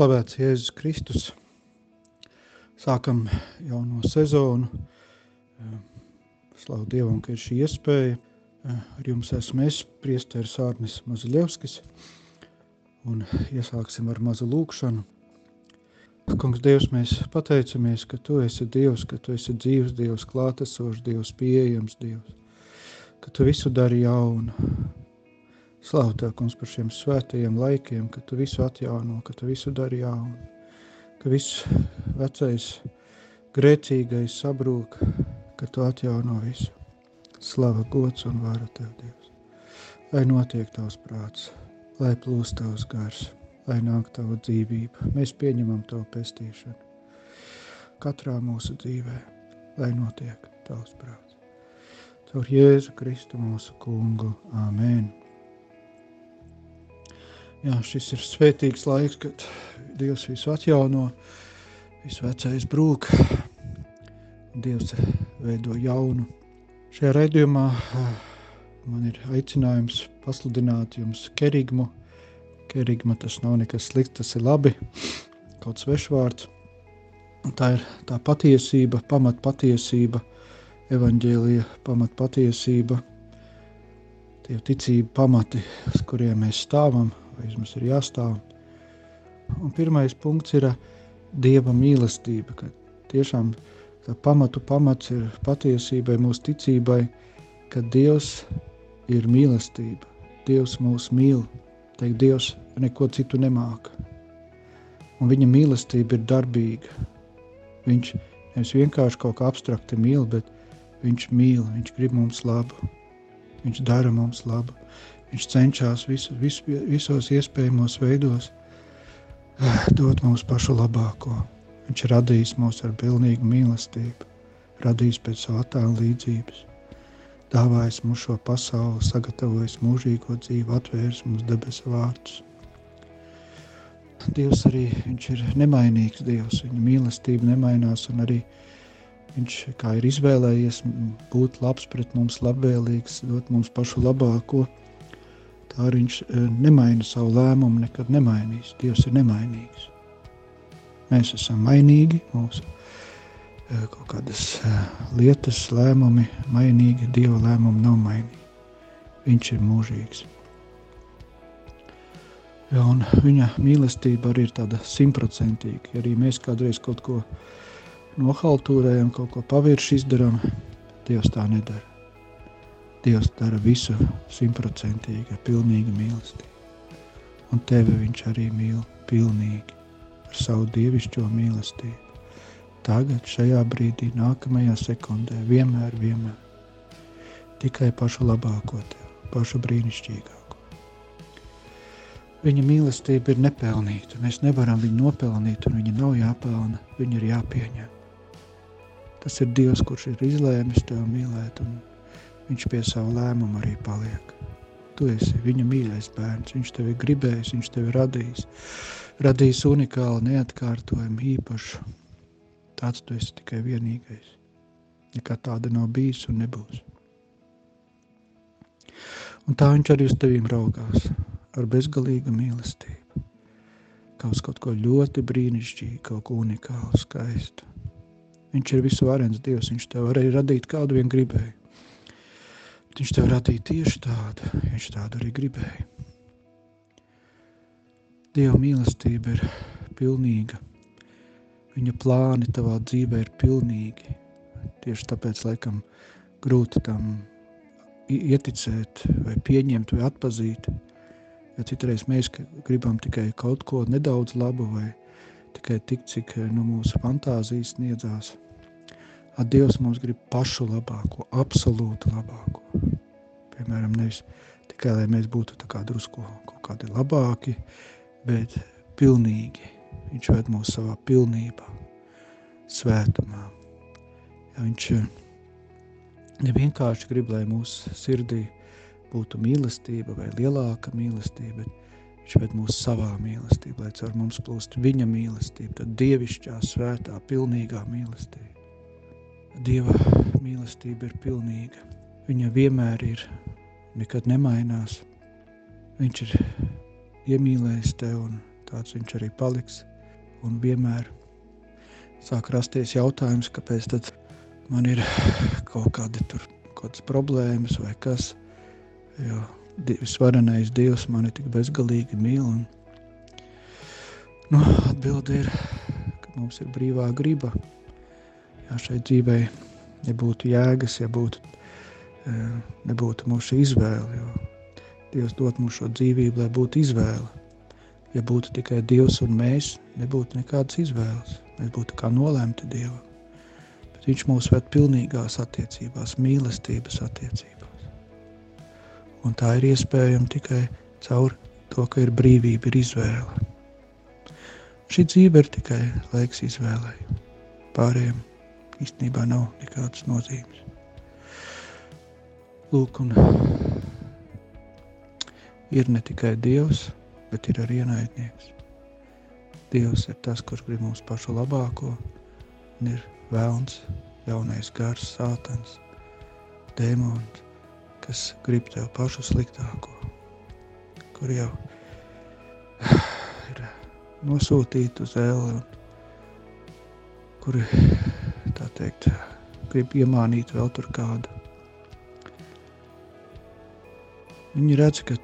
Slavēts Jēzus Kristus. Sākam jauno sezonu. Slavu Dievam, ka ir šī iespēja. Ar jums esmu es, priesteris Ārnis Mazuļevskis. Un iesāksim ar mazu lūkšanu. Kungs, Dievs, mēs pateicamies, ka Tu esi Dievs, ka Tu esi dzīves Dievs, klātesošs Dievs, pieejams Dievs, ka Tu visu dari jaunu, Slavu Tev, kungs, par šiem svētajiem laikiem, ka Tu visu atjauno, ka Tu visu dari jaunu, ka viss vecais, grēcīgais sabrūk, ka Tu atjauno visu. Slava, gods un vara Tev, Dievs. Lai notiek Tavs prāts, lai plūst Tavs gars, lai nāk Tava dzīvība. Mēs pieņemam Tavu pestīšanu. Katrā mūsu dzīvē, lai notiek Tavs prāts. Caur Jēzu Kristu mūsu kungu. Āmen. Jā, šis ir svētīgs laiks, kad Dievs visu atjauno, visu vecais brūk, Dievs veido jaunu. Šajā raidījumā man ir aicinājums pasludināt jums kerigmu. Kerigma tas nav nekas slikts, tas ir labi, kaut svešvārds. Tā ir tā patiesība, pamat patiesība, evaņģēlija pamat patiesība, tie ticība pamati, uz kuriem mēs stāvam, vai mums ir jāstāv. Un pirmais punkts ir Dieva mīlestība, ka tiešām tā pamatu pamats ir patiesībai, mūsu ticībai, ka Dievs ir mīlestība. Dievs mūs mīl, teikt, Dievs neko citu nemāka. Un viņa mīlestība ir darbīga. Viņš nevis vienkārši kaut kā abstrakti mīl, bet viņš mīl, viņš grib mums labu. Viņš dara mums labu. Viņš cenšas visu, visu, visos iespējamos veidos eh, dot mums pašu labāko. Viņš ir radījis mūs ar pilnīgu mīlestību, radījis pēc savu attēlu līdzības, dāvājis mums šo pasauli, sagatavojis mūžīgo dzīvi, atvēris mums debesu vārdus. Dievs arī ir nemainīgs Dievs, viņa mīlestība nemainās un arī viņš ir izvēlējies būt labs pret mums, labvēlīgs, dot mums pašu labāko, Tā viņš e, nemaina savu lēmumu, nekad nemainīs. Dievs ir nemainīgs. Mēs esam mainīgi, mūsu e, kaut kādas e, lietas, lēmumi mainīgi, Dieva lēmumi nav mainīgi. Viņš ir mūžīgs. Ja, un viņa mīlestība arī ir tāda simtprocentīga. Ja arī mēs kādreiz kaut ko nohaltūrējam, kaut ko pavirši izdarām, Dievs tā nedara. Dievs dara visu simtprocentīgi, ar pilnīgu mīlestību. Un tevi viņš arī mīl pilnīgi ar savu dievišķo mīlestību. Tagad, šajā brīdī, nākamajā sekundē, vienmēr, vienmēr. Tikai pašu labāko tev, pašu brīnišķīgāko. Viņa mīlestība ir nepelnīta. Mēs nevaram viņu nopelnīt, un viņa nav jāpelna, viņa ir jāpieņem. Tas ir Dievs, kurš ir izlēmis tevi mīlēt un viņš pie savu lēmumu arī paliek. Tu esi viņa mīļais bērns, viņš tevi gribējis, viņš tevi radījis, radījis unikālu, neatkārtojumu, īpašu. Tāds tu esi tikai vienīgais. Nekā tāda nav bijis un nebūs. Un tā viņš arī uz tevīm raugās ar bezgalīgu mīlestību. Kā uz kaut ko ļoti brīnišķīgu, kaut ko unikālu, skaistu. Viņš ir visu varens Dievs, viņš tev varēja radīt kādu vien gribēju. Viņš tev radīja tieši tādu, viņš tādu arī gribēja. Dieva mīlestība ir pilnīga. Viņa plāni tavā dzīvē ir pilnīgi. Tieši tāpēc laikam grūti tam ieticēt vai pieņemt vai atpazīt. Ja citreiz mēs gribam tikai kaut ko nedaudz labu vai tikai tik, cik nu, mūsu fantāzijas sniedzās. Dievs mums grib pašu labāko, absolūti labāko. Piemēram, nevis tikai lai mēs būtu kā drusku kaut kādi labāki, bet pilnīgi. Viņš ved mūs savā pilnībā, svētumā. Ja viņš nevienkārši grib, lai mūsu sirdī būtu mīlestība vai lielāka mīlestība, bet viņš ved mūs savā mīlestībā, lai caur mums plūst viņa mīlestība, tad dievišķā, svētā, pilnīgā mīlestība. Dieva mīlestība ir pilnīga. Viņa vienmēr ir, nekad nemainās. Viņš ir iemīlējis tevi un tāds viņš arī paliks. Un vienmēr sāk rasties jautājums, kāpēc tad man ir kaut kādi tur kādas problēmas vai kas. Jo visvarenais Dievs mani tik bezgalīgi mīl. Un, nu, atbilde ir, ka mums ir brīvā griba. Jā, šai dzīvei nebūtu jēgas, ja būtu, e, nebūtu mūsu izvēle. Dievs dod mums šo dzīvību, lai būtu izvēle. Ja būtu tikai Dievs un mēs, nebūtu nekādas izvēles. Mēs būtu kā nolemti Dievam. Bet Viņš mūs ved pilnīgās attiecībās, mīlestības attiecībās. Un tā ir iespējama tikai caur to, ka ir brīvība, ir izvēle. Šī dzīve ir tikai laiks izvēlei. Pārējiem īstenībā nav nekādas nozīmes. Lūk, un ir ne tikai Dievs, bet ir arī ienaidnieks. Dievs ir tas, kurš grib mums pašu labāko, un ir vēlns, jaunais gars, sātans, dēmons, kas grib tev pašu sliktāko, kur jau ir nosūtīti uz ēli, kuri tā teikt, grib iemānīt vēl tur kādu. Viņi redz, ka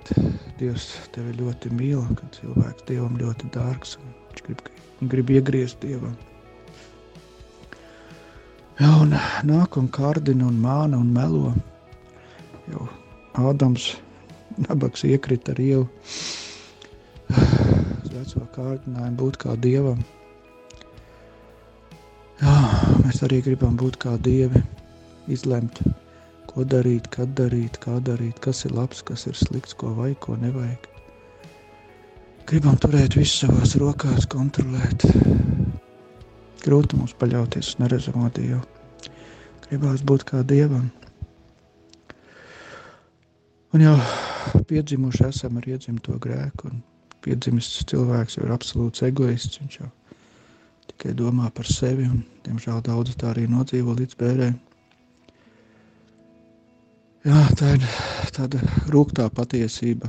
Dievs tevi ļoti mīl, ka cilvēks Dievam ļoti dārgs un viņš grib, grib iegriezt Dievam. Jā, un nāk un kārdina un māna un melo. Jau Ādams nabaks iekrita ar ievu uz veco kārdinājumu būt kā Dievam. Mēs arī gribam būt kā dievi, izlemt, ko darīt, kad darīt, kā darīt, kas ir labs, kas ir slikts, ko vajag, ko nevajag. Gribam turēt visu savās rokās, kontrolēt. Grūti mums paļauties uz neredzamo Dievu. Gribās būt kā Dievam. Un jau piedzimuši esam ar iedzimto grēku, un piedzimis cilvēks jau ir absolūts egoists. Viņš jau tikai domā par sevi, un, diemžēl, daudz tā arī nodzīvo līdz bērēm. Jā, tā ir tāda rūktā patiesība,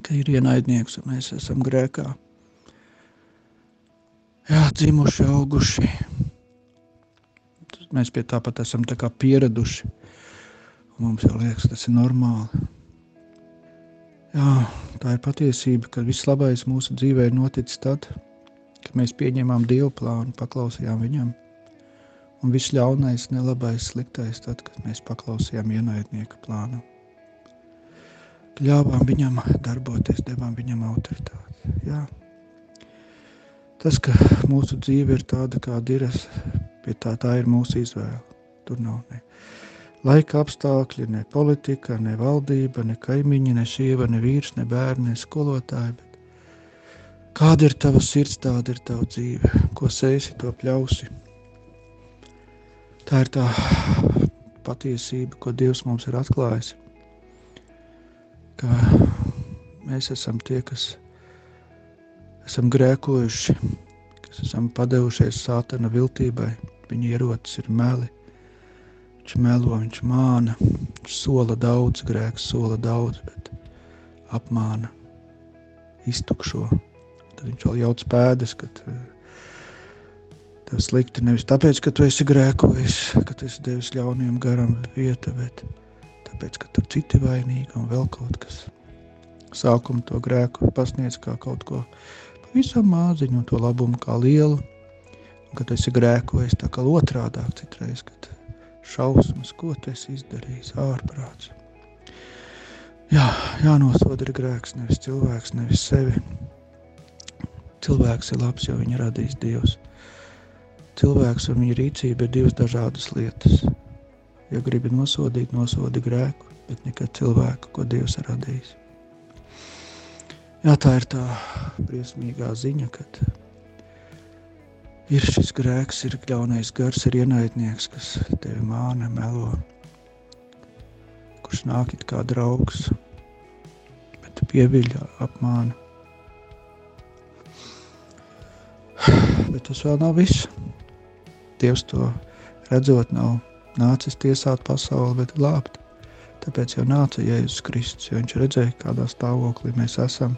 ka ir ienaidnieks un mēs esam grēkā. Jā, dzimuši, auguši. Mēs pie tāpat esam tā pieraduši. Un mums jau liekas, tas ir normāli. Jā, tā ir patiesība, ka viss labais mūsu dzīvē ir noticis tad, kad ka mēs pieņemam Dievu plānu, paklausījām Viņam. Un viss ļaunais, nelabais, sliktais, tad, kad mēs paklausījām ienaidnieka plānu. Ļāvām viņam darboties, devām viņam autoritāti. Jā. Tas, ka mūsu dzīve ir tāda, kāda ir, pie tā, tā ir mūsu izvēle. Tur nav ne laika apstākļi, ne politika, ne valdība, ne kaimiņi, ne sieva, ne vīrs, ne bērni, ne skolotāji. Kāda ir tava sirds, tāda ir tava dzīve. Ko sēsi, to pļausi. Tā ir tā patiesība, ko Dievs mums ir atklājis. Ka mēs esam tie, kas esam grēkojuši, kas esam padevušies sātana viltībai. Viņa ierocis ir meli. Viņš melo, viņš māna, viņš sola daudz, grēks sola daudz, bet apmāna, iztukšo viņš vēl jauc pēdas, ka tev slikti nevis tāpēc, ka tu esi grēkojis, ka tu esi devis ļauniem garam vieta, bet tāpēc, ka tur citi vainīgi un vēl kaut kas. Sākumu to grēku pasniedz kā kaut ko pavisam māziņu un to labumu kā lielu, un kad esi grēkojis tā kā otrādāk citreiz, kad šausmas, ko tu esi izdarījis, ārprāts. Jā, jānosoda ir grēks, nevis cilvēks, nevis sevi. Cilvēks ir labs, jo viņu radīs Dievs. Cilvēks un viņa rīcība ir divas dažādas lietas. Ja gribi nosodīt, nosodi grēku. bet nekad cilvēku, ko Dievs ir radījis. Jā, tā ir tā briesmīgā ziņa, kad ir šis grēks, ir ļaunais gars, ir ienaidnieks, kas tevi māna, melo, kurš nāk it kā draugs, bet pieviļ apmāna. Tas vēl nav viss. Dievs to redzot, nav nācis tiesāt pasauli, bet glābt. Tāpēc jau nāca Jēzus Kristus, jo viņš redzēja, kādā stāvoklī mēs esam.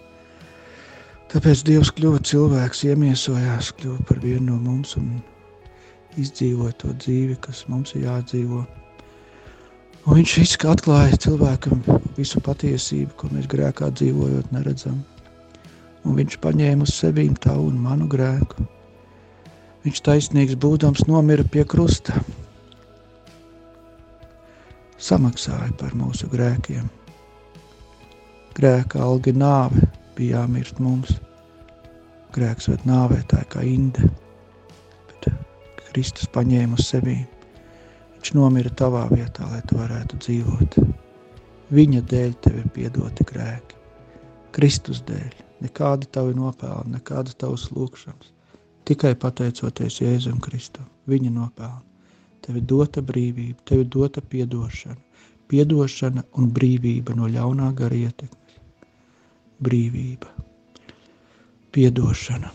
Tāpēc Dievs kļuva cilvēks, iemiesojās, kļuva par vienu no mums un izdzīvoja to dzīvi, kas mums ir jādzīvo. Un viņš izskatījās, atklāja cilvēkam visu patiesību, ko mēs grēkā dzīvojot, neredzam. Un viņš paņēma uz sevi tavu un manu grēku. Viņš taisnīgs būdams nomira pie krusta samaksāja par mūsu grēkiem. Grēka alga nāve bija jāmirst mums. Grēks ved nāvē tā kā inde, bet Kristus paņēma uz sevi. Viņš nomira tavā vietā, lai tu varētu dzīvot. Viņa dēļ tev ir piedoti grēki. Kristus dēļ. Nekāda tavi nopelni, nekāda tavas lūkšanas. Tikai pateicoties Jēzum Kristum, viņa nopelni. Tev ir dota brīvība, tev ir dota piedošana. Piedošana un brīvība no ļaunā gara ietekmes. Brīvība, piedošana.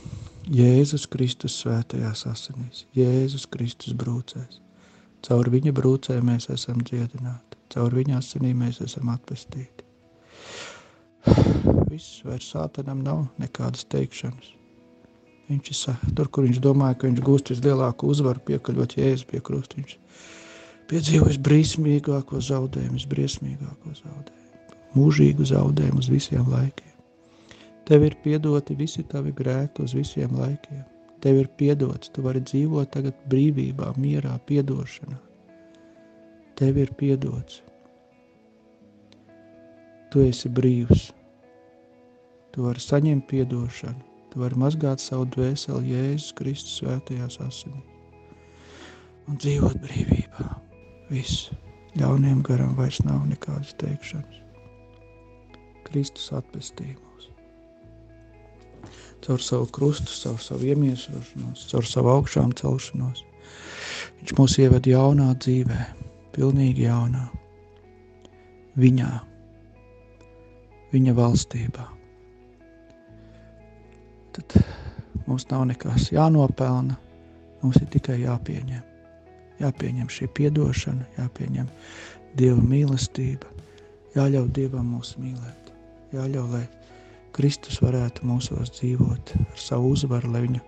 Jēzus Kristus svētajās asinīs, Jēzus Kristus brūcēs. Caur viņa brūcē mēs esam dziedināti, caur viņa asinīm mēs esam atpestīti. Viss vairs sātanam nav nekādas teikšanas. Viņš ir tur, kur viņš domāja, ka viņš gūst vislielāko uzvaru, piekaļot jēzu pie krusta. Viņš piedzīvoja briesmīgāko zaudējumu, visbriesmīgāko zaudējumu, mūžīgu zaudējumu uz visiem laikiem. Tev ir piedoti visi tavi grēki uz visiem laikiem. Tev ir piedots, tu vari dzīvot tagad brīvībā, mierā, piedošanā. Tev ir piedots. Tu esi brīvs. Tu vari saņemt piedošanu Tu vari mazgāt savu dvēseli Jēzus Kristus svētajās asinīs un dzīvot brīvībā. Viss ļauniem garam vairs nav nekādas teikšanas. Kristus atpestīja mūs. Caur savu krustu, caur savu iemiesošanos, caur savu augšām celšanos. Viņš mūs ieved jaunā dzīvē, pilnīgi jaunā. Viņā, viņa valstībā tad mums nav nekas jānopelna. Mums ir tikai jāpieņem. Jāpieņem šī atdošana, jāpieņem Dieva mīlestība, jāļauj Dievam mūs mīlēt. Jāļauj, lai Kristus varētu mūsos dzīvot ar savu uzvaru, lai viņu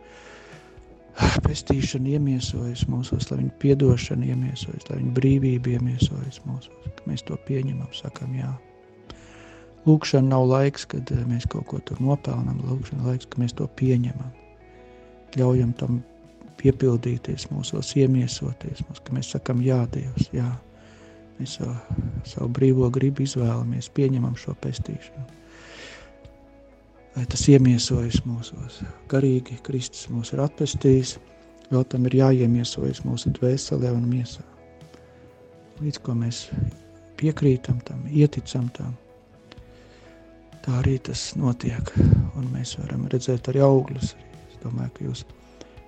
pestīšana iemiesojas mūsos, lai viņa piedošana iemiesojas, lai viņa brīvība iemiesojas mūsos, mēs to pieņemam, sakam jā. Lūkšana nav laiks, kad eh, mēs kaut ko tur nopelnām. Lūkšana ir laiks, kad mēs to pieņemam. Ļaujam tam piepildīties, mūsos iemiesoties, mūs, ka mēs sakam, jā, Dievs, jā. Mēs savu, savu brīvo gribu izvēlamies, pieņemam šo pestīšanu. Lai tas iemiesojas mūsos. Garīgi Kristus mūs ir atpestījis, vēl tam ir jāiemiesojas mūsu dvēselē un miesā. Līdz ko mēs piekrītam tam, ieticam tam, tā arī tas notiek. Un mēs varam redzēt arī augļus. Es domāju, ka jūs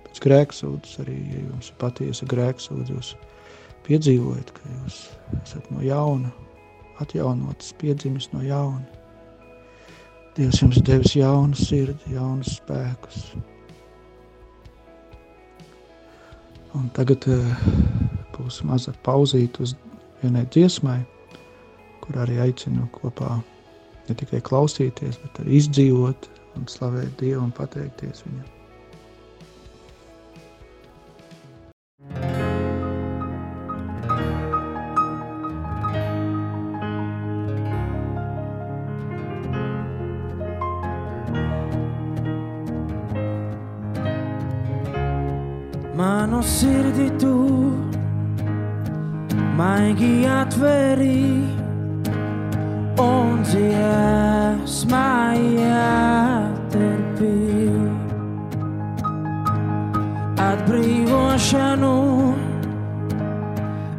pēc grēksūdzes arī, ja jums ir patiesa grēksūdze, jūs piedzīvojat, ka jūs esat no jauna, atjaunotas, piedzimis no jauna. Dievs jums devis jaunu sirdi, jaunus spēkus. Un tagad uh, būs maza pauzīt uz vienai dziesmai, kur arī aicinu kopā ne tikai klausīties, bet arī izdzīvot un slavēt Dievu un pateikties Viņam. Manu sirdi tu maigi atverīji un dziesmā jāterpī. Atbrīvošanu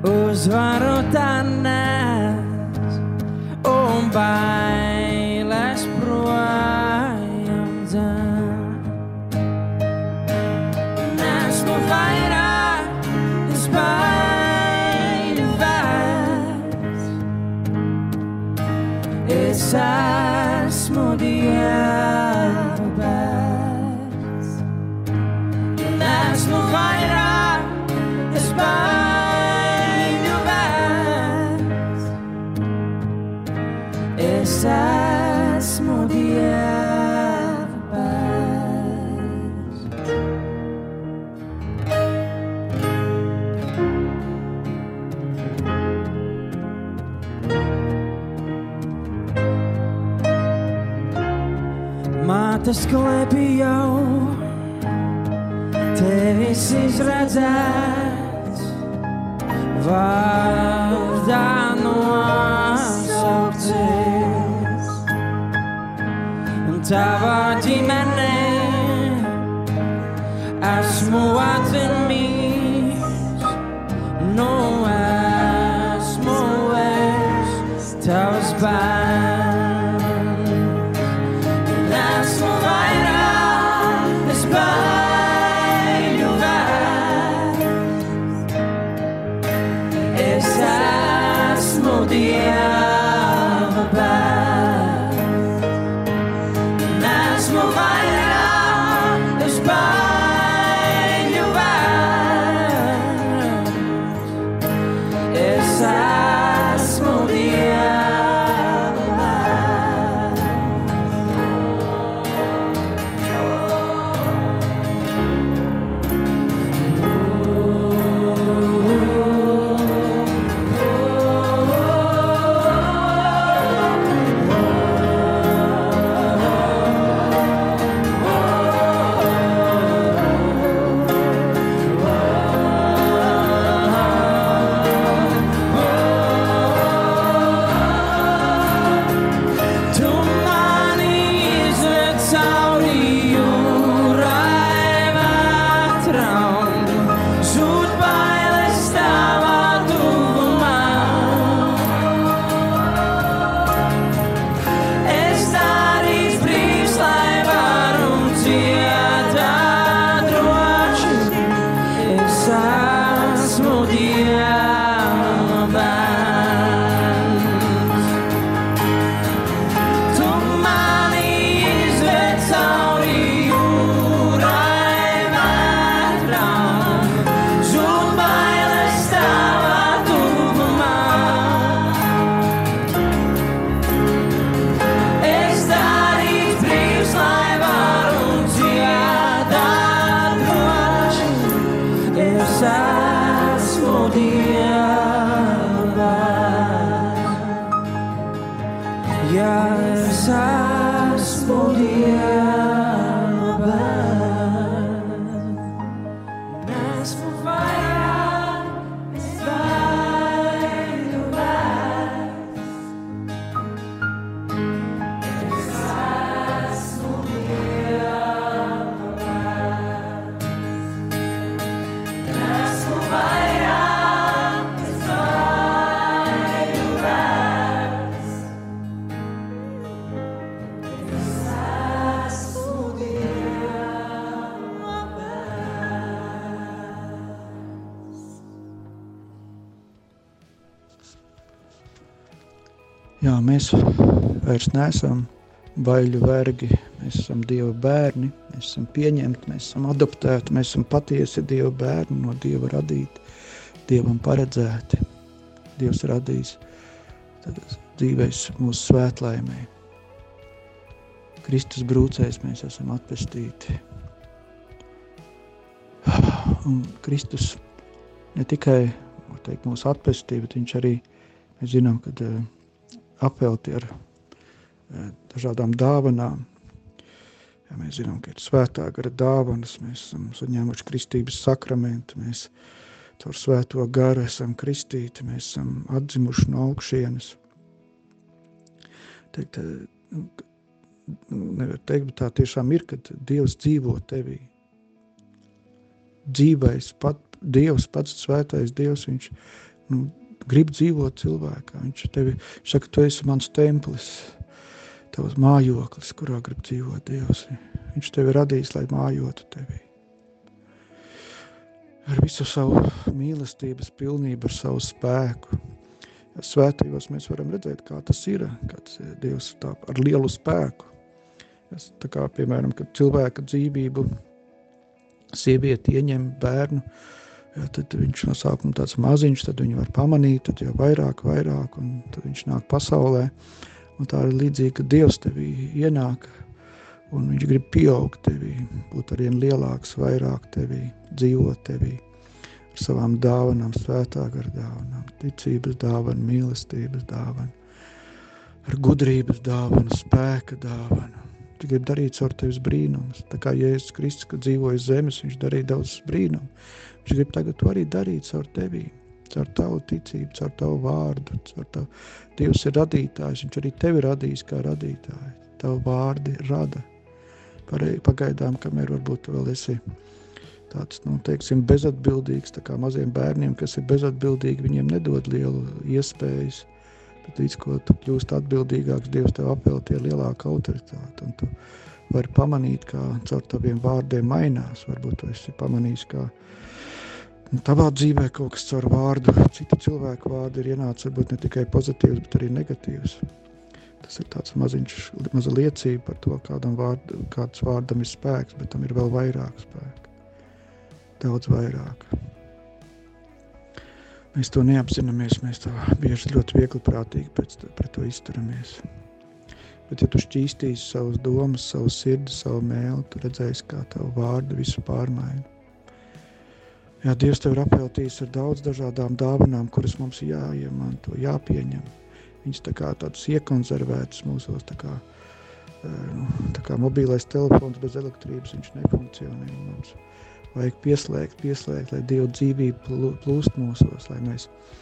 uzvaru tā nes, bailes Es esmu dieva bērns. Nesmu vairāk, es baiļu Mātes klēpī jau tevis izredzēts, vārdā nosaukties. Un tavā ģimenē esmu atzinīgs, nu esmu es tavs bērns. Vairs neesam bailju vergi. Mēs esam Dieva bērni, mēs esam pieņemti, mēs esam adoptēti, mēs esam patiesi Dieva bērni, no Dieva radīti, Dievam paredzēti. Dievs radījis tad dzīvēs mūsu svētlaimē. Kristus brūcēs mēs esam atpestīti. Un Kristus ne tikai teikt, mūsu atpestīja, bet viņš arī, mēs zinām, kad uh, apvelti ar dažādām dāvanām. Ja mēs zinām, ka ir svētā gara dāvanas, mēs esam saņēmuši kristības sakramentu, mēs caur svēto garu esam kristīti, mēs esam atzimuši no augšienes. Teikt, uh, nu, nevar teikt, bet tā tiešām ir, kad Dievs dzīvo tevī. Dzīvais, pat Dievs, pats svētais Dievs, viņš nu, grib dzīvot cilvēkā. Viņš tevi saka, tu esi mans templis, tavs mājoklis, kurā grib dzīvot Dievs. Viņš tevi radījis, lai mājotu tevī. Ar visu savu mīlestības pilnību, ar savu spēku. Svētījos mēs varam redzēt, kā tas ir, kad Dievs tā ar lielu spēku. Es, tā kā, piemēram, kad cilvēka dzīvību sievieti ieņem bērnu, jā, tad viņš no sākuma tāds maziņš, tad viņu var pamanīt, tad jau vairāk, vairāk, un tad viņš nāk pasaulē. Un tā ir līdzīgi, ka Dievs tevī ienāk, un viņš grib pieaugt tevī, būt arvien lielāks, vairāk tevī, dzīvot tevī, ar savām dāvanām, svētā gar dāvanām, ticības dāvanu, mīlestības dāvanu, ar gudrības dāvanu, spēka dāvanu. Tu gribi darīt caur tevis brīnumus. Tā kā Jēzus Kristus, kad dzīvoja zemes, viņš darīja daudz brīnumu. Viņš grib tagad to arī darīt caur tevi, caur tavu ticību, caur tavu vārdu, caur tavu. Dievs ir radītājs, viņš arī tevi radījis kā radītāju. Tavu vārdi rada. Pagaidām, kamēr varbūt vēl esi tāds, nu, teiksim, bezatbildīgs, tā kā maziem bērniem, kas ir bezatbildīgi, viņiem nedod lielu iespējas Bet līdz ko tu kļūst atbildīgāks, Dievs tev apveltīja lielāku autoritāti. Un tu vari pamanīt, kā caur taviem vārdiem mainās. Varbūt tu esi pamanījis, kā nu, tavā dzīvē kaut kas caur vārdu, citu cilvēku vārdu ir ienācis varbūt ne tikai pozitīvs, bet arī negatīvs. Tas ir tāds maziņš, maza liecība par to, kādam vārdu, kāds vārdam ir spēks, bet tam ir vēl vairāk spēka. Daudz vairāk. Mēs to neapzināmies, mēs to bieži ļoti viegli prātīgi pēc pret to izturamies. Bet, ja tu šķīstīsi savus domas, savu sirdi, savu mēlu, tu redzēsi, kā tavu vārdu visu pārmaina. Jā, Dievs tev ir apveltījis ar daudz dažādām dāvanām, kuras mums jāiemanto, jāpieņem. Viņas tā kā tādas iekonservētas mūsos, tā kā, nu, tā kā mobilais telefons bez elektrības, viņš nefunkcionē mums vajag pieslēgt, pieslēgt, lai Dieva dzīvība plūst mūsos, lai mēs uh,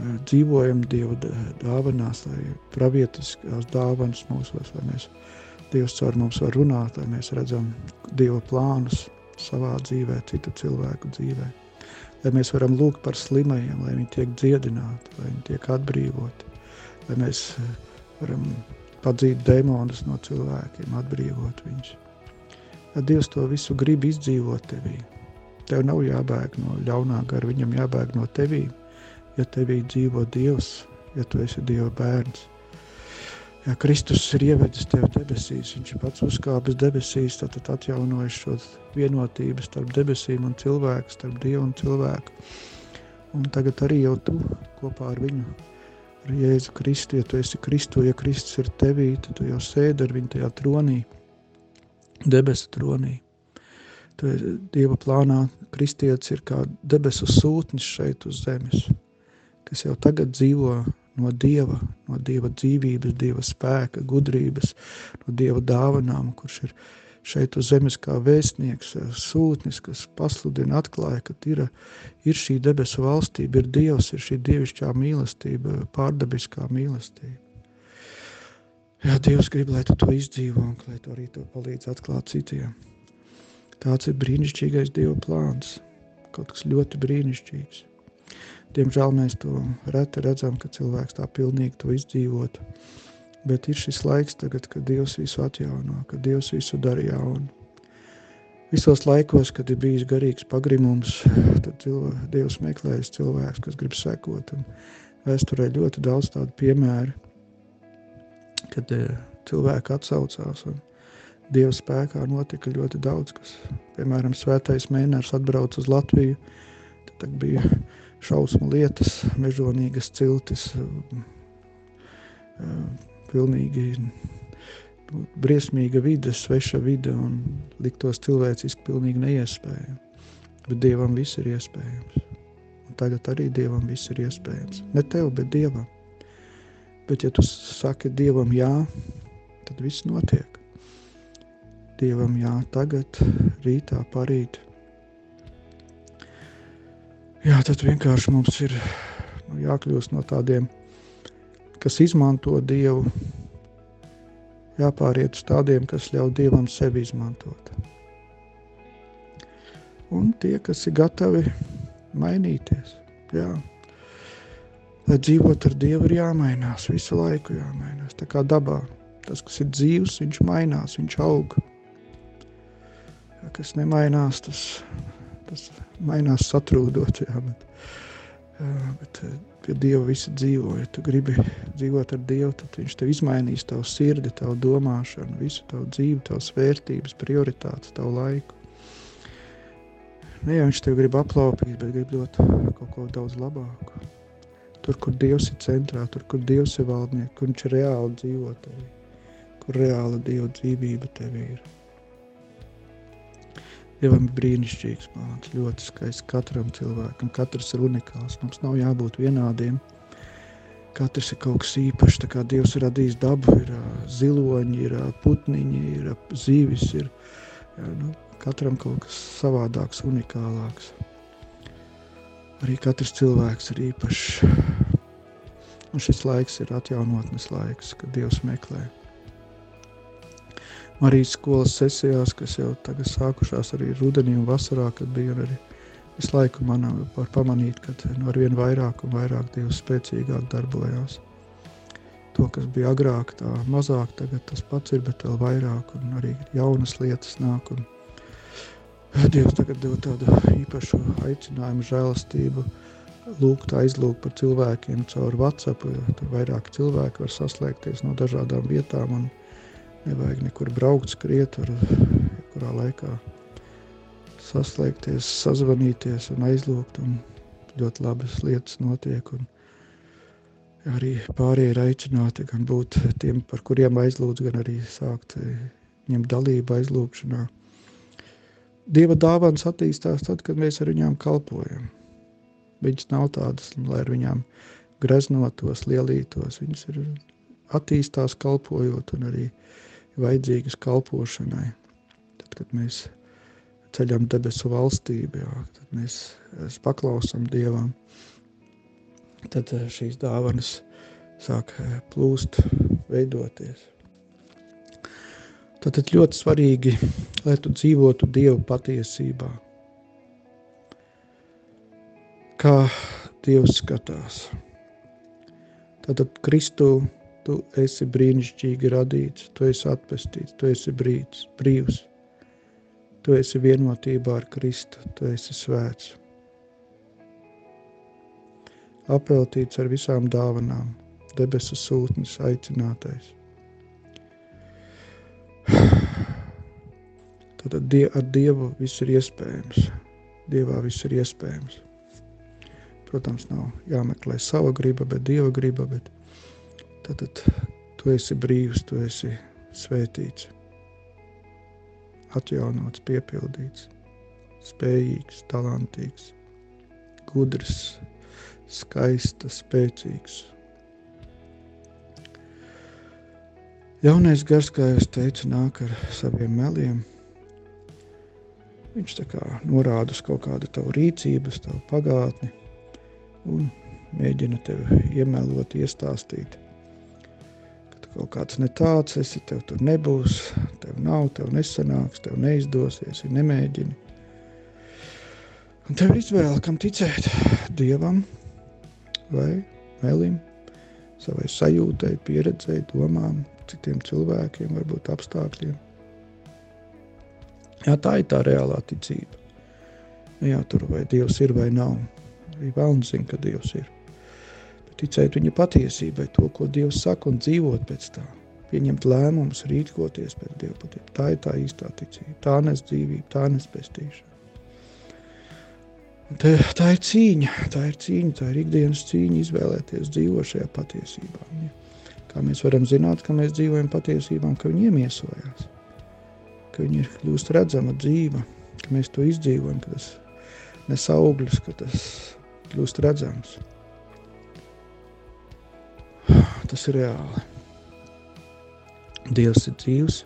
dzīvojam Dieva dāvanās, lai pravietiskās dāvanas mūsos, lai mēs Dievs caur mums var runāt, lai mēs redzam Dieva plānus savā dzīvē, citu cilvēku dzīvē. Lai mēs varam lūgt par slimajiem, lai viņi tiek dziedināti, lai viņi tiek atbrīvoti, lai mēs varam padzīt demonus no cilvēkiem, atbrīvot viņus. Ja Dievs to visu grib izdzīvot tevī, Tev nav jābēg no ļaunā gara, viņam jābēg no tevī, ja tevī dzīvo Dievs, ja tu esi Dieva bērns. Ja Kristus ir ievedis tevi debesīs, viņš ir pats uzkāpis debesīs, tad atjaunojis šo vienotību starp debesīm un cilvēku, starp Dievu un cilvēku. Un tagad arī jau tu kopā ar viņu, ar Jēzu Kristu, ja tu esi Kristu, ja Kristus ir tevī, tad tu jau sēdi ar viņu tajā tronī, debesu tronī. Tu Dieva plānā kristietis ir kā debesu sūtnis šeit uz zemes, kas jau tagad dzīvo no Dieva, no Dieva dzīvības, Dieva spēka, gudrības, no Dieva dāvanām, kurš ir šeit uz zemes kā vēstnieks, sūtnis, kas pasludina, atklāja, ka ir, ir šī debesu valstība, ir Dievs, ir šī dievišķā mīlestība, pārdabiskā mīlestība. Jā, Dievs grib, lai tu to izdzīvo un lai tu arī to palīdz atklāt citiem. Tāds ir brīnišķīgais Dieva plāns, kaut kas ļoti brīnišķīgs. Diemžēl mēs to reti redzam, ka cilvēks tā pilnīgi to izdzīvotu. Bet ir šis laiks tagad, kad Dievs visu atjauno, kad Dievs visu dara jaunu. Visos laikos, kad ir bijis garīgs pagrimums, tad cilvēks, Dievs meklējas cilvēks, kas grib sekot. Un vēsturē ļoti daudz tādu piemēru, kad eh, cilvēki atsaucās un Dieva spēkā notika ļoti daudz, kas, piemēram, svētais mēnērs atbrauc uz Latviju, tad bija šausmu lietas, mežonīgas ciltis, pilnīgi nu, briesmīga vide, sveša vide un liktos cilvēciski pilnīgi neiespējami. Bet Dievam viss ir iespējams. Un tagad arī Dievam viss ir iespējams. Ne tev, bet Dievam. Bet ja tu saki Dievam jā, tad viss notiek. Dievam jā, tagad, rītā, parīt. Jā, tad vienkārši mums ir nu, jākļūst no tādiem, kas izmanto Dievu, jāpāriet uz tādiem, kas ļauj Dievam sevi izmantot. Un tie, kas ir gatavi mainīties, jā. lai dzīvot ar Dievu, ir jāmainās, visu laiku jāmainās. Tā kā dabā tas, kas ir dzīvs, viņš mainās, viņš aug. Ja, kas nemainās, tas, tas mainās satrūdot. Jā, bet, bet pie Dieva visi dzīvo. Ja tu gribi dzīvot ar Dievu, tad Viņš tev izmainīs tavu sirdi, tavu domāšanu, visu tavu dzīvi, tavas vērtības, prioritātes, tavu laiku. Ne jau viņš tev grib aplaupīt, bet grib dot kaut ko daudz labāku. Tur, kur Dievs ir centrā, tur, kur Dievs ir valdnieks, kur viņš reāli dzīvo tevī, kur reāla Dieva dzīvība tev ir. Dievam ir brīnišķīgs māks, ļoti skaists katram cilvēkam. Katrs ir unikāls. Mums nav jābūt vienādiem. Katrs ir kaut kas īpašs. Tā kā Dievs ir radījis dabu, ir ziloņi, ir putniņi, ir zīvis, ir jā, nu, katram kaut kas savādāks, unikālāks. Arī katrs cilvēks ir īpašs. Un šis laiks ir atjaunotnes laiks, kad Dievs meklē. Marijas skolas sesijās, kas jau tagad sākušās arī rudenī un vasarā, kad bija arī visu laiku man var pamanīt, ka nu, ar vien vairāk un vairāk Dievs spēcīgāk darbojās. To, kas bija agrāk, tā mazāk, tagad tas pats ir, bet vēl vairāk, un arī jaunas lietas nāk. Un, Dievs tagad dod tādu īpašu aicinājumu, žēlastību, lūgt, aizlūgt par cilvēkiem caur WhatsApp. Tur vairāk cilvēki var saslēgties no dažādām vietām un nevajag nekur braukt, skriet, var kurā laikā saslēgties, sazvanīties un aizlūgt. Un ļoti labas lietas notiek. Un arī pārējie ir aicināti gan būt tiem, par kuriem aizlūdz, gan arī sākt ņemt dalību aizlūgšanā. Dieva dāvāns attīstās tad, kad mēs ar viņām kalpojam. Viņas nav tādas, lai ar viņām greznotos, lielītos. Viņas ir attīstās kalpojot un arī vajadzīgas kalpošanai. Tad, kad mēs ceļam debesu valstību, jā, tad mēs paklausam Dievam, tad eh, šīs dāvanas sāk eh, plūst, veidoties. Tad ļoti svarīgi, lai tu dzīvotu Dieva patiesībā. Kā Dievs skatās. Tātad Kristu tu esi brīnišķīgi radīts, tu esi atpestīts, tu esi brīds, brīvs. Tu esi vienotībā ar Kristu, tu esi svēts. Apeltīts ar visām dāvanām, debesu sūtnis, aicinātais. Tad ar Dievu viss ir iespējams. Dievā viss ir iespējams. Protams, nav jāmeklē sava griba, bet Dieva griba. Bet tad, tad tu esi brīvs, tu esi svētīts, atjaunots, piepildīts, spējīgs, talantīgs, gudrs, skaists, spēcīgs Jaunais gars, kā jau teicu, nāk ar saviem meliem. Viņš norāda uz kaut kādu tavu rīcību, tavu pagātni un mēģina tevi iemelot, iestāstīt. Kaut kāds ne tāds esi, tev tur nebūs, tev nav, tev nesanāks, tev neizdosies, ja nemēģini. Un tev ir izvēle, kam ticēt - Dievam vai melim, savai sajūtai, pieredzēji, domām, citiem cilvēkiem, varbūt apstākļiem. Jā, tā ir tā reālā ticība. Nu, jā, tur vai Dievs ir vai nav. Arī vēlams zina, ka Dievs ir. Ticēt viņa patiesībai, to, ko Dievs saka, un dzīvot pēc tā. Pieņemt lēmumus, rīkoties pēc Dieva patiesības. Tā ir tā īstā ticība. Tā nes dzīvību, tā nes pestīšanu. Tā, tā ir cīņa, tā ir cīņa, tā ir ikdienas cīņa izvēlēties dzīvot šajā patiesībā. Ja. Kā mēs varam zināt, ka mēs dzīvojam patiesībā, ka viņi iemiesojās, ka viņi ir kļūst redzama dzīva, ka mēs to izdzīvojam, ka tas nes augļus, ka tas kļūst redzams. Tas ir reāli. Dievs ir dzīvs,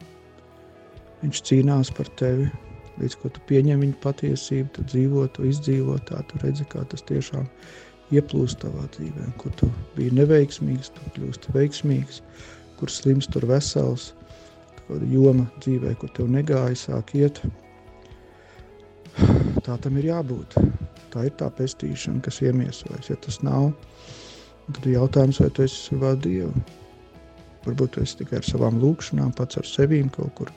viņš cīnās par tevi, līdz ko tu pieņem viņa patiesību, tu dzīvo to, izdzīvo tā, tu redzi, kā tas tiešām ieplūst tavā dzīvē. Kur tu biji neveiksmīgs, tu kļūsti veiksmīgs, kur slims, tur vesels, kāda joma dzīvē, kur tev negāja, sāk iet. Tā tam ir jābūt. Tā ir tā pestīšana, kas iemiesojas. Ja tas nav, Un tad ir jautājums, vai tu esi savā Dievu. Varbūt tu esi tikai ar savām lūkšanām, pats ar sevīm kaut kur.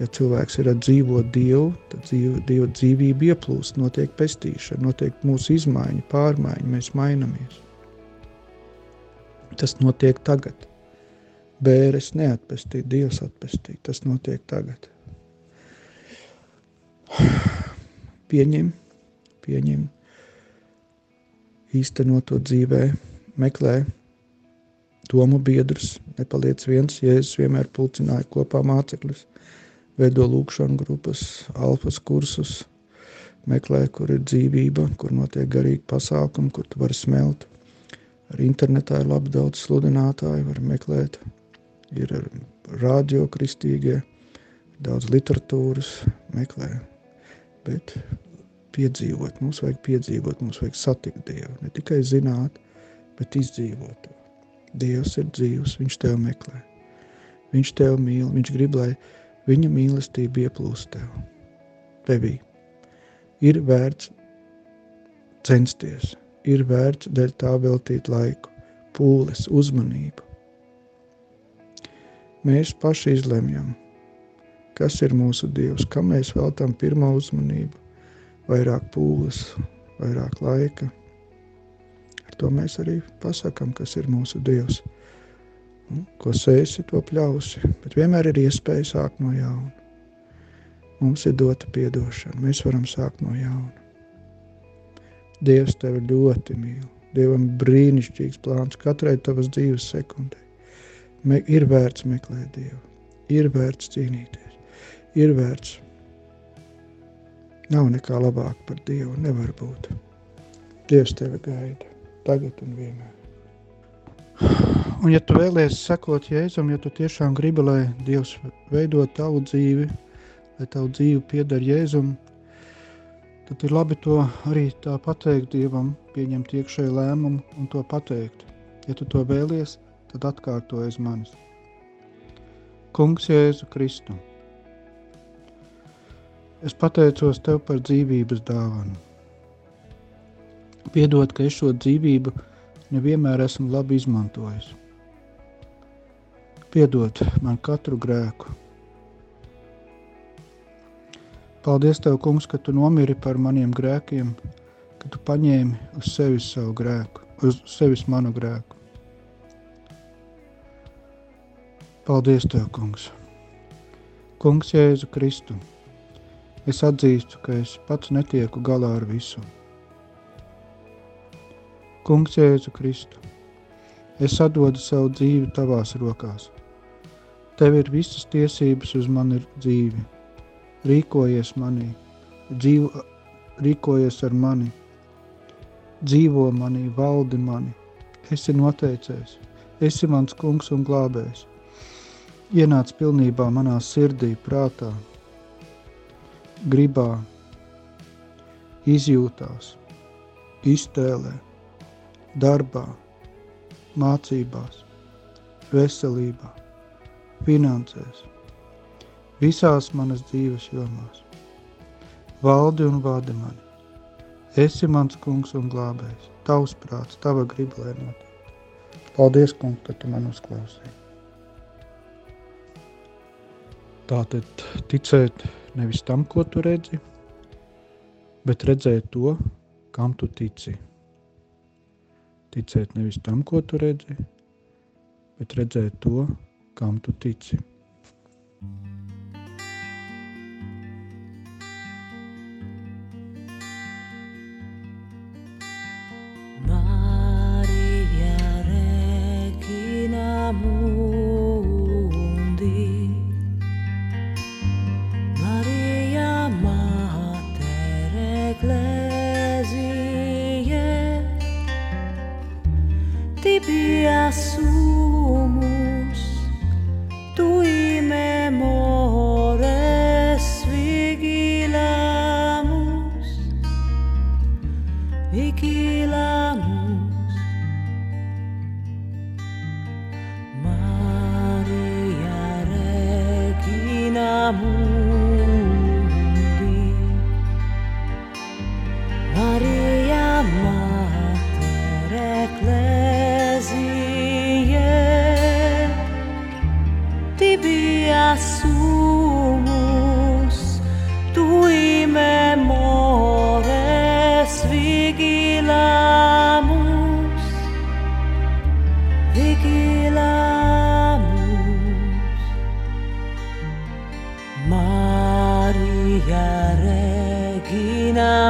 Ja cilvēks ir dzīvot Dievu, tad dzīvo, Dieva dzīvība ieplūst, notiek pestīšana, notiek mūsu izmaiņa, pārmaiņa, mēs mainamies. Tas notiek tagad. Bēres neatpestīt, Dievs atpestīt. Tas notiek tagad. Pieņem, pieņem, īstenot to dzīvē, meklē domu biedrus, nepaliec viens, Jēzus vienmēr pulcināja kopā mācekļus, veido lūkšanu grupas, alfas kursus, meklē, kur ir dzīvība, kur notiek garīgi pasākumi, kur tu vari smelt. Arī internetā ir labi daudz sludinātāju, var meklēt. Ir radio kristīgie, daudz literatūras meklē, bet piedzīvot, mums vajag piedzīvot, mums vajag satikt Dievu, ne tikai zināt, bet izdzīvot to. Dievs ir dzīvs, viņš tev meklē, viņš tev mīl, viņš grib, lai viņa mīlestība ieplūst tev, tevī. Ir vērts censties, ir vērts dēļ tā veltīt laiku, pūles, uzmanību. Mēs paši izlemjam, kas ir mūsu Dievs, kam mēs veltām pirmo uzmanību, vairāk pūles, vairāk laika. Ar to mēs arī pasakām, kas ir mūsu Dievs. Ko sēsi, to pļausi, bet vienmēr ir iespēja sākt no jauna. Mums ir dota piedošana, mēs varam sākt no jauna. Dievs tevi ļoti mīl. Dievam brīnišķīgs plāns katrai tavas dzīves sekundē ir vērts meklēt Dievu, ir vērts cīnīties, ir vērts. Nav nekā labāk par Dievu, nevar būt. Dievs tevi gaida, tagad un vienmēr. Un ja tu vēlies sekot Jēzum, ja tu tiešām gribi, lai Dievs veido tavu dzīvi, lai tavu dzīvi pieder Jēzum, tad ir labi to arī tā pateikt Dievam, pieņemt iekšēju lēmumu un to pateikt. Ja tu to vēlies, tad atkārto aiz manis. Kungs Jēzu Kristu, es pateicos Tev par dzīvības dāvanu. Piedod, ka es šo dzīvību nevienmēr esmu labi izmantojis. Piedod man katru grēku. Paldies Tev, kungs, ka Tu nomiri par maniem grēkiem, ka Tu paņēmi uz sevis savu grēku, uz sevis manu grēku. Paldies, Tev, Kungs! Kungs, Jēzu Kristu! Es atzīstu, ka es pats netieku galā ar visu. Kungs, Jēzu Kristu! Es atdodu savu dzīvi Tavās rokās. Tev ir visas tiesības uz mani dzīvi. Rīkojies manī, dzīvo, rīkojies ar mani, dzīvo manī, valdi mani. Esi noteicējis, esi mans kungs un glābējs ienāc pilnībā manā sirdī, prātā, gribā, izjūtās, iztēlē, darbā, mācībās, veselībā, finansēs, visās manas dzīves jomās. Valdi un vadi mani. Esi mans kungs un glābējs, tavs prāts, tava griba, lai notiek. Paldies, kungs, ka tu man uzklausīji. Tātad ticēt nevis tam, ko tu redzi, bet redzēt to, kam tu tici. Ticēt nevis tam, ko tu redzi, bet redzēt to, kam tu tici. Maria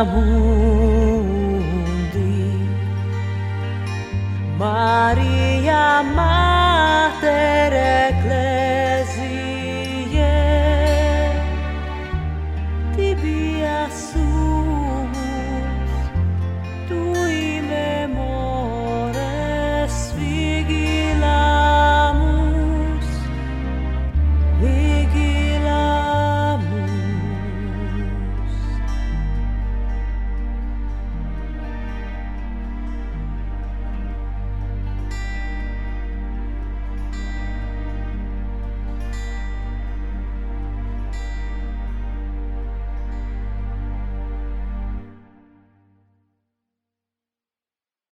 Mundi, Maria Maria.